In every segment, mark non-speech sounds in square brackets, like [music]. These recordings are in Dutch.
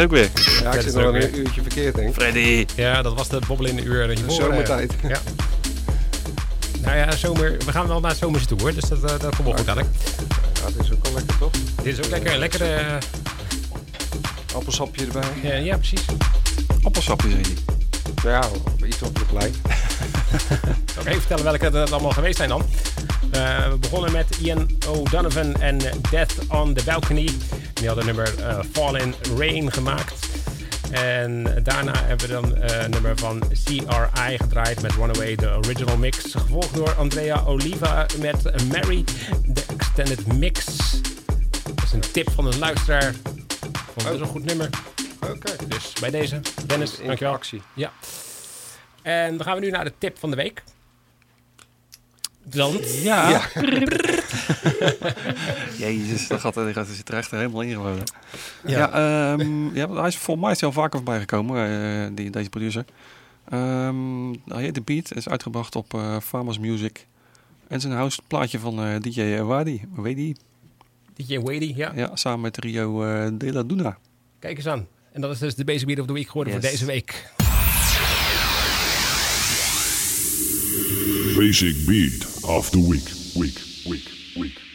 Er ook weer. Ja, ik zit nog een weer. uurtje verkeerd, denk ik. Freddy. ja, dat was de bobbelende uur. Dat je De zomertijd. Ja. Nou ja, zomer, we gaan wel naar het zomerse toe hoor, dus dat, eh, dat komt wel goed dadelijk. Ja, het is ook wel lekker, toch? Dit is ook lekker, lekkere... eh, Appelsapje erbij. ja, ja, precies. Appelsapjes heet die. Ja, iets op het lijkt. Zal ik even vertellen welke dat allemaal geweest zijn dan. Eh, we begonnen met Ian O'Donovan en Death on the Balcony. Die hadden nummer eh, Fall in Rain gemaakt. En daarna hebben we dan eh, een nummer van CRI gedraaid met Runaway, de original mix. Gevolgd door Andrea Oliva met Mary, de extended mix. Dat is een tip van een luisteraar. Vond het een goed nummer. Oké. Dus bij deze, Dennis, In dankjewel. actie. Ja. En dan gaan we nu naar de tip van de week. Want Ja. [laughs] Jezus, dat gaat, dat zit er echt helemaal ingewonnen. Ja, Ja. ehm, ja, hij is volgens mij is al vaker voorbij gekomen, eh, die, deze producer. Ehm hij heet The Beat, is uitgebracht op eh Farmers Music. En zijn house plaatje van eh, DJ Wadi, Wadi, DJ Wady, ja. ja, samen met Rio eh, De La Duna. Kijk eens aan. En dat is dus de Basic Beat of the Week geworden Yes. voor deze week. Basic Beat of the Week. Week, week, week,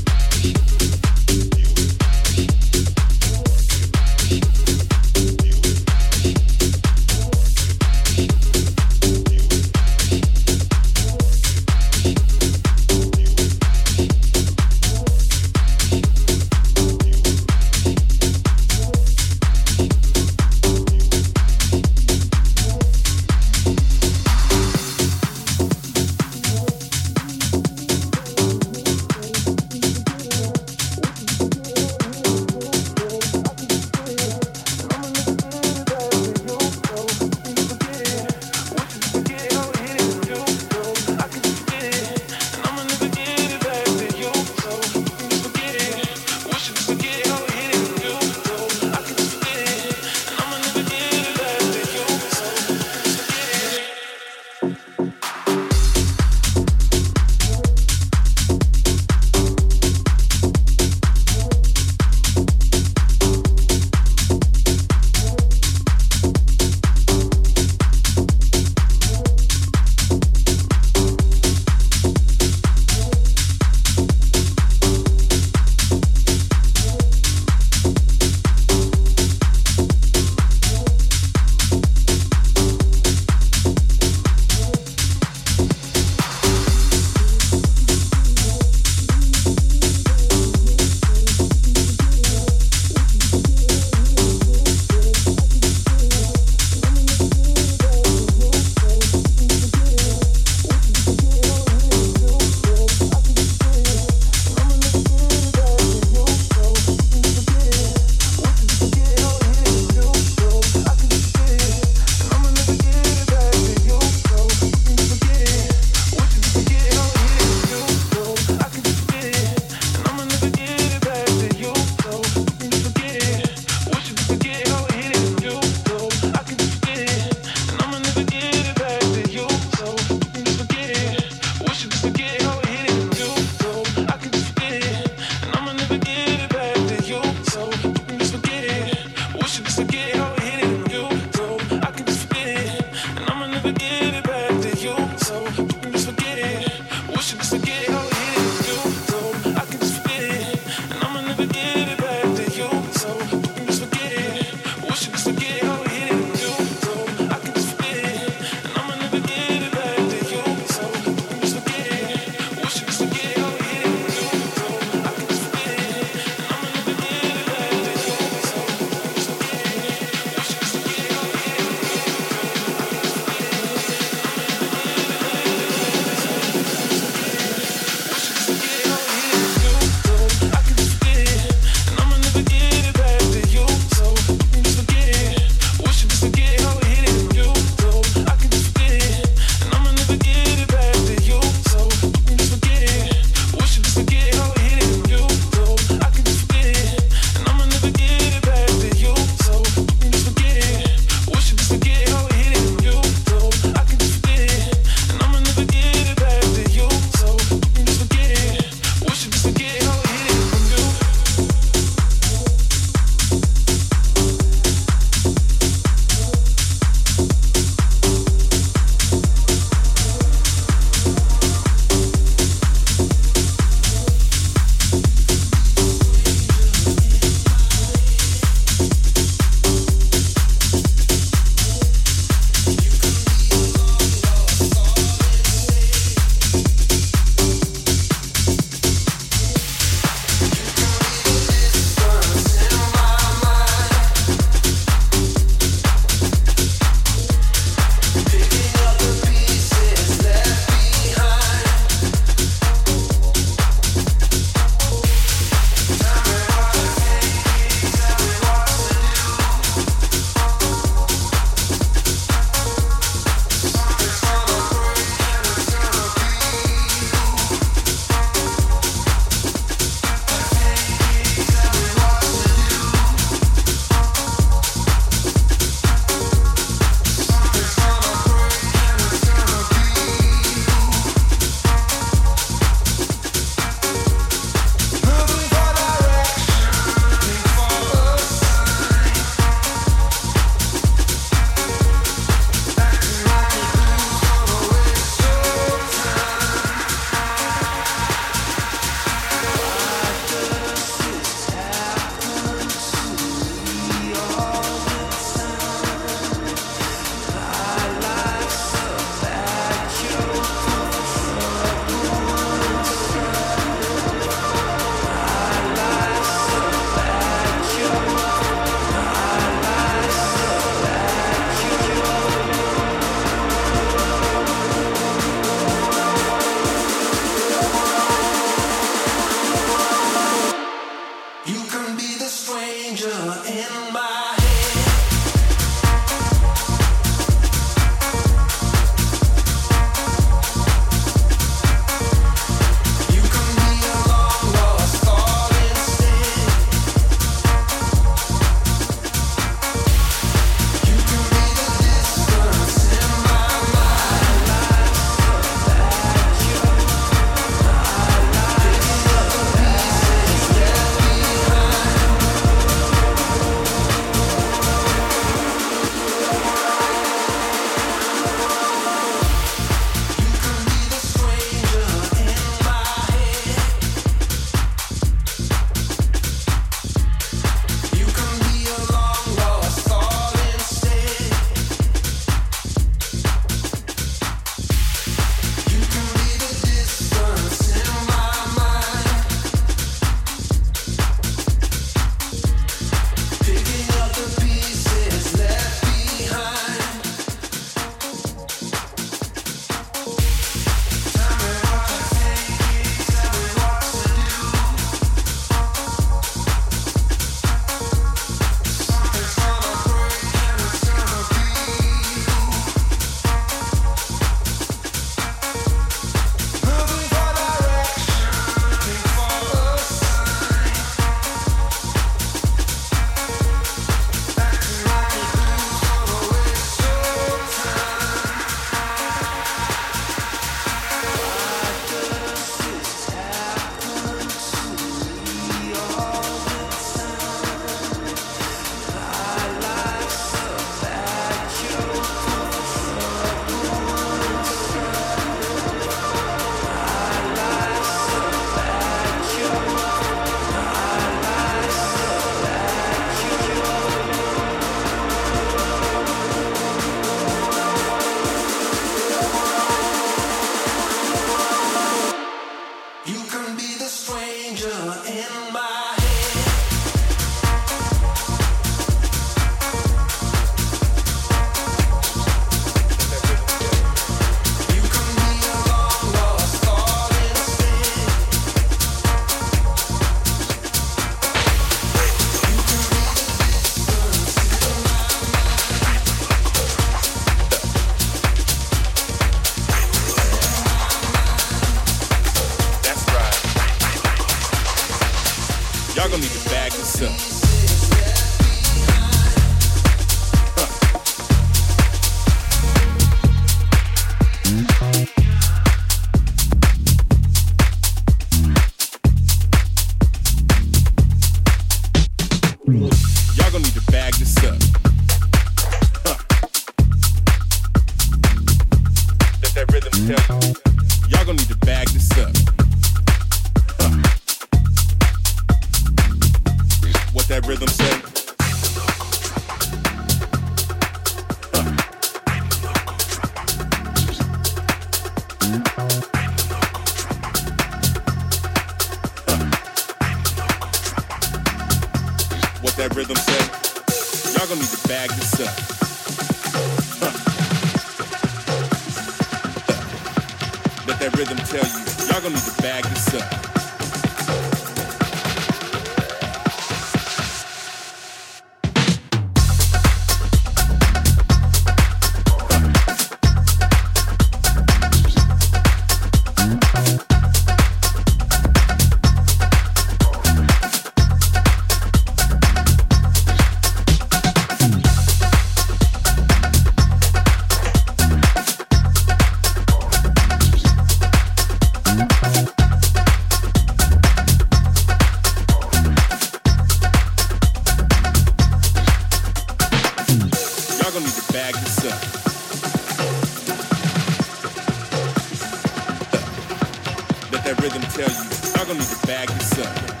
tell you, gonna need to bag this up.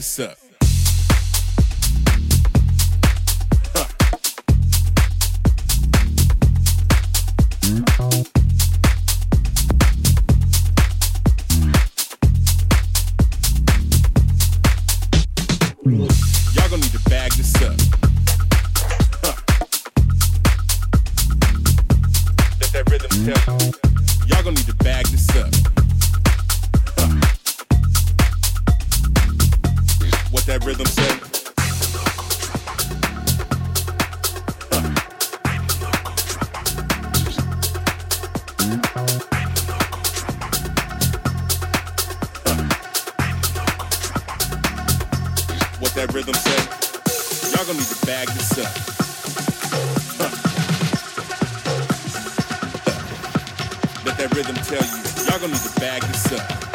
this up. what that rhythm said? Y'all gonna need to bag this up. Let that rhythm tell you, y'all gonna need to bag this up.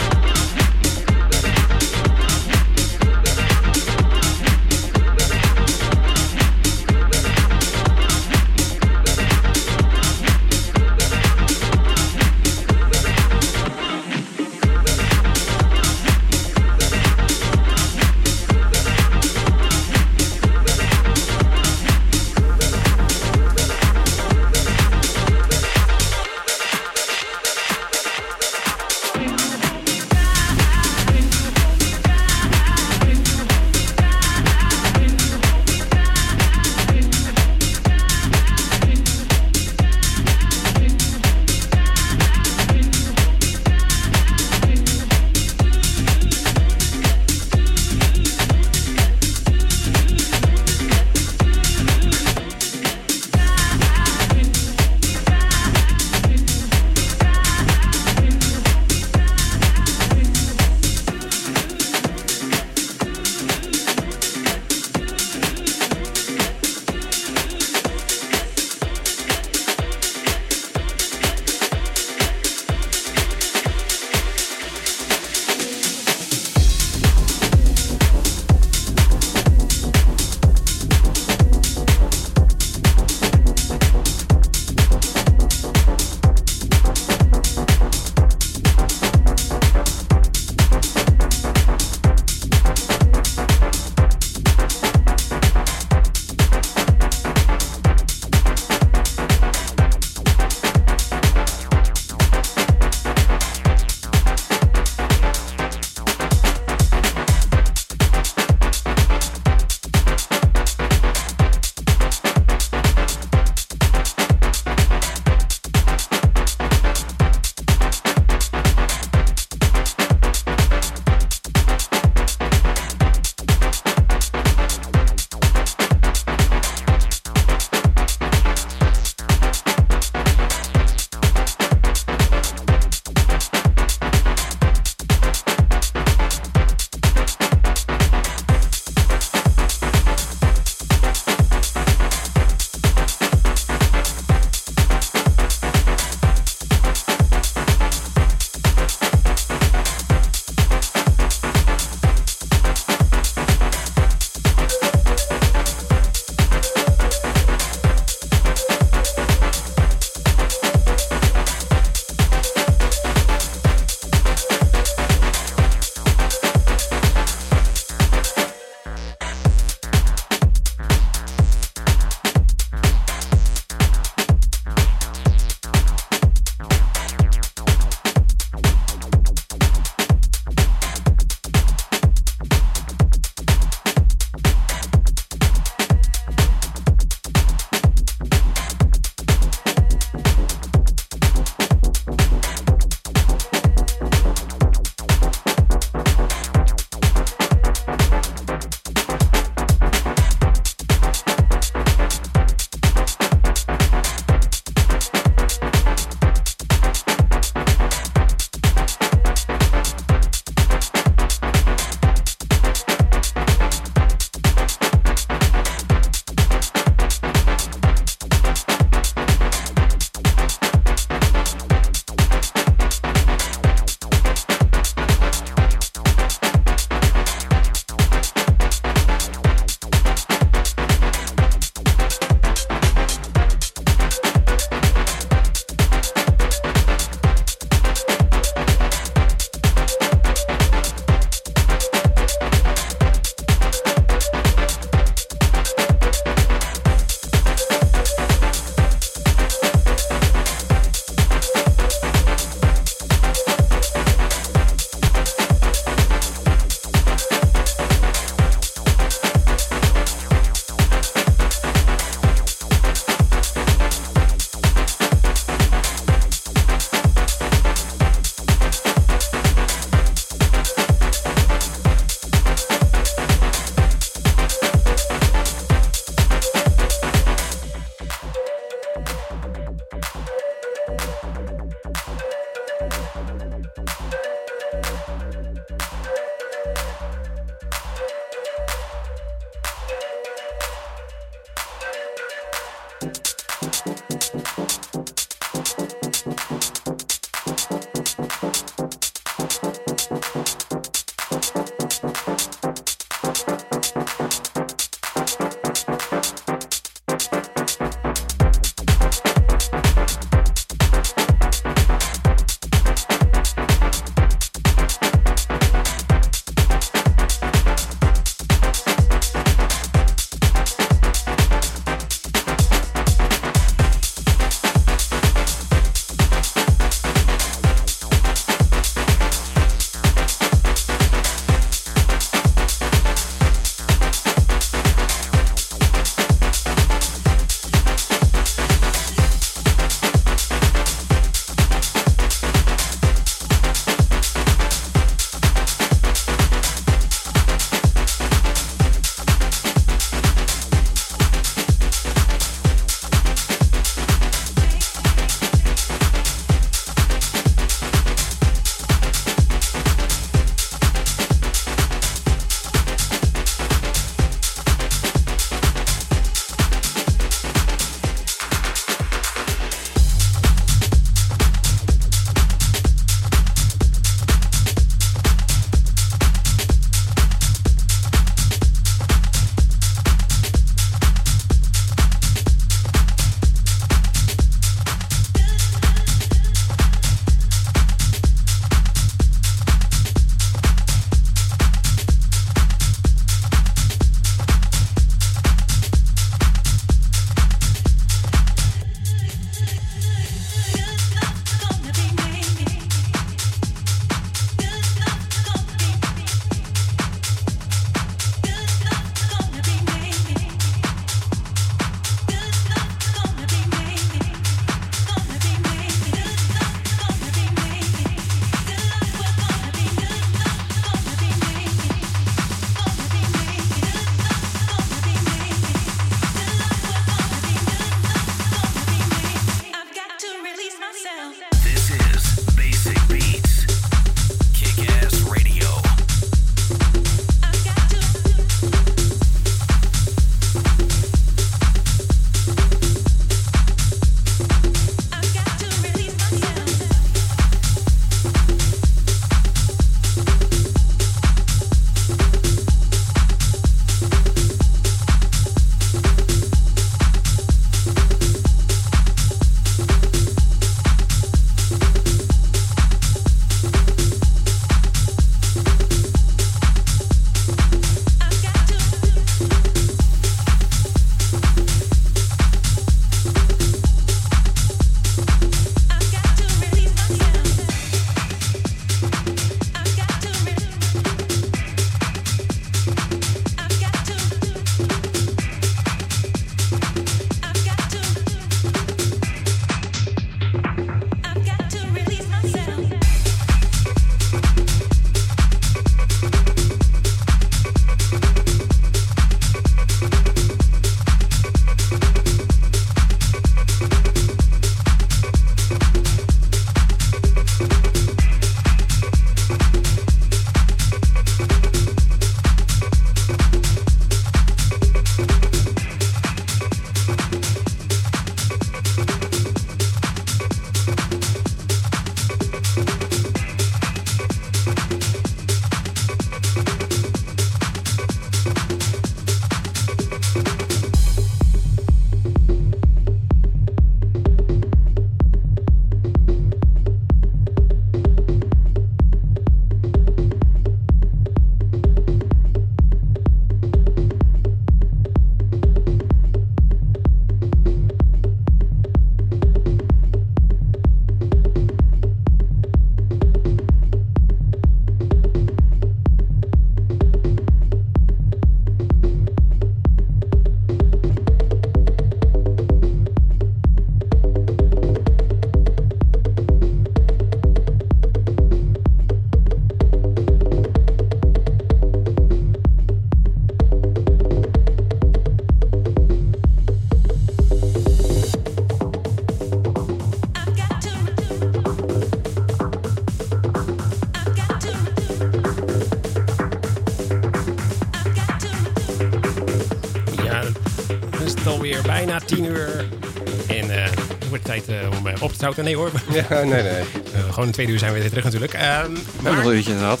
Zouten. Nee hoor, Ja, nee, nee. [laughs] Eh, gewoon in twee uur zijn we weer terug natuurlijk. Ehm, Ook maar nog een uurtje inderdaad.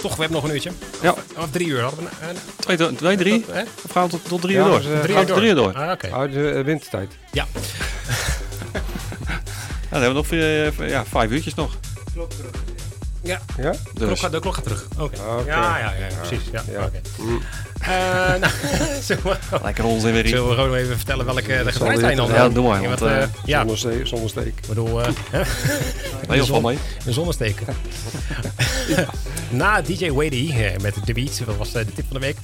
toch, we hebben nog een uurtje. Ja, Of drie uur hadden we. eh, twee, twee drie. Hè? Of gaan we tot, tot drie Ja, uur door? dus, Drie gaan uur we tot drie uur door? Ah, Oké. Oh, de eh, wintertijd. Ja. [laughs] Ja, dan hebben we nog eh, ja, vijf uurtjes nog. Ja, Ja? de klok, gaat, de klok gaat terug. Oké. Oké. Ja, ja, ja, precies. Ja, Ja. Eh, nou, [laughs] zullen we, Lekker onzin weer. zullen we gewoon even vertellen welke de gedraaid zijn dan? Ja, doe maar, want, wat, eh, eh, ja, Zonder, ste- zonder steek. ik bedoel, eh, [laughs] hè? Nee, heel veel mee. een zonnesteek. [laughs] Na DJ Wady eh, met de beat, dat was de tip van de week,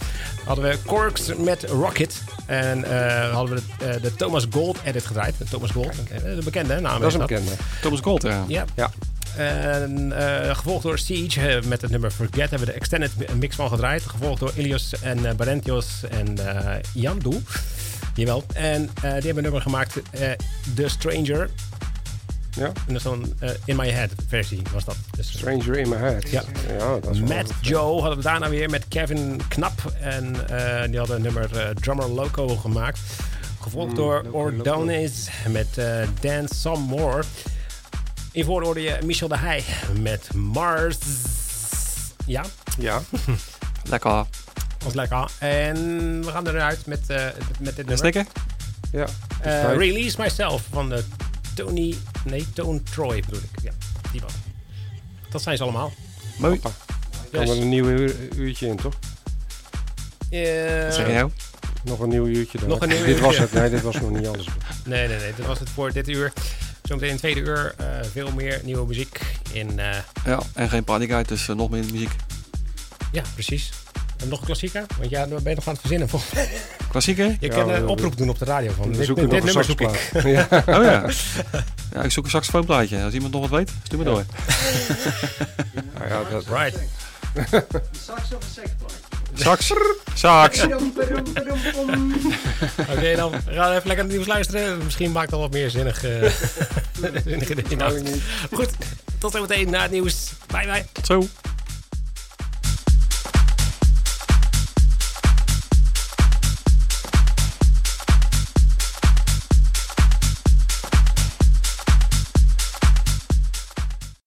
hadden we Corks met Rocket. En eh, hadden we de, de Thomas Gold edit gedraaid. De Thomas Gold, de bekende naam. Dat is een bekende. Thomas Gold, ja. Ja. Ja. En eh, gevolgd door Siege eh, met het nummer Forget hebben we de extended mix van gedraaid. Gevolgd door Ilios en eh Barentios en Yandu. Jawel. En die hebben een nummer gemaakt, The Stranger. Ja. En dat is dan In My Head versie was dat. Dus, Stranger in my head. Ja. Ja, dat is Matt. Joe hadden we daarna weer met Kevin Knap. En die hadden een nummer Drummer Loco gemaakt. Gevolgd Mm, door Ordonis met Dance Some More. Hiervoor hoorde je Michel de Heij met Mars. Ja, Ja. [laughs] Lekker. was lekker. En we gaan eruit met, eh met dit nummer. stikken? Ja. Eh. Release Myself van de Tony... Nee, Tone Troy bedoel ik. Ja, die was. Dat zijn ze allemaal. Mooi. Kan Dus, er een nieuw uur- uurtje in, toch? eh, Wat zeg je nou? Nog een nieuw uurtje dan. Nog een [laughs] nieuw Dit was uurtje. het. Nee, dit was nog niet alles. Nee, nee, nee. Dat was het voor dit uur. Zometeen in tweede uur eh, veel meer nieuwe muziek. In, eh, Ja, en geen partyguide, dus eh, nog meer muziek. ja, precies. En nog een klassieker? Want ja, daar ben je nog aan het verzinnen. volgens mij. Klassieker? Je Ja, kan een oproep doen op de radio. Van, We dit zoeken dit een nummer zoek ik. Ja. [laughs] Oh ja. Ja, ik zoek een saxofoonplaatje. Als iemand nog wat weet, stuur me door. [laughs] Ja, dat, Right. [laughs] Sax. Sax. Oké, dan gaan we even lekker naar het nieuws luisteren. Misschien maakt dat wat meer zinnig. eh zinnige dingen. Nou, niet. Goed, tot zometeen na het nieuws. Bye bye. Tot zo.